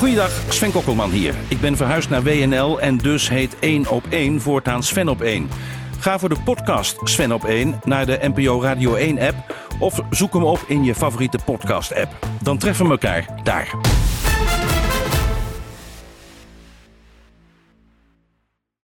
Goeiedag, Sven Kokkelman hier. Ik ben verhuisd naar WNL en dus heet 1 op 1 voortaan Sven op 1. Ga voor de podcast Sven op 1 naar de NPO Radio 1 app of zoek hem op in je favoriete podcast app. Dan treffen we elkaar daar.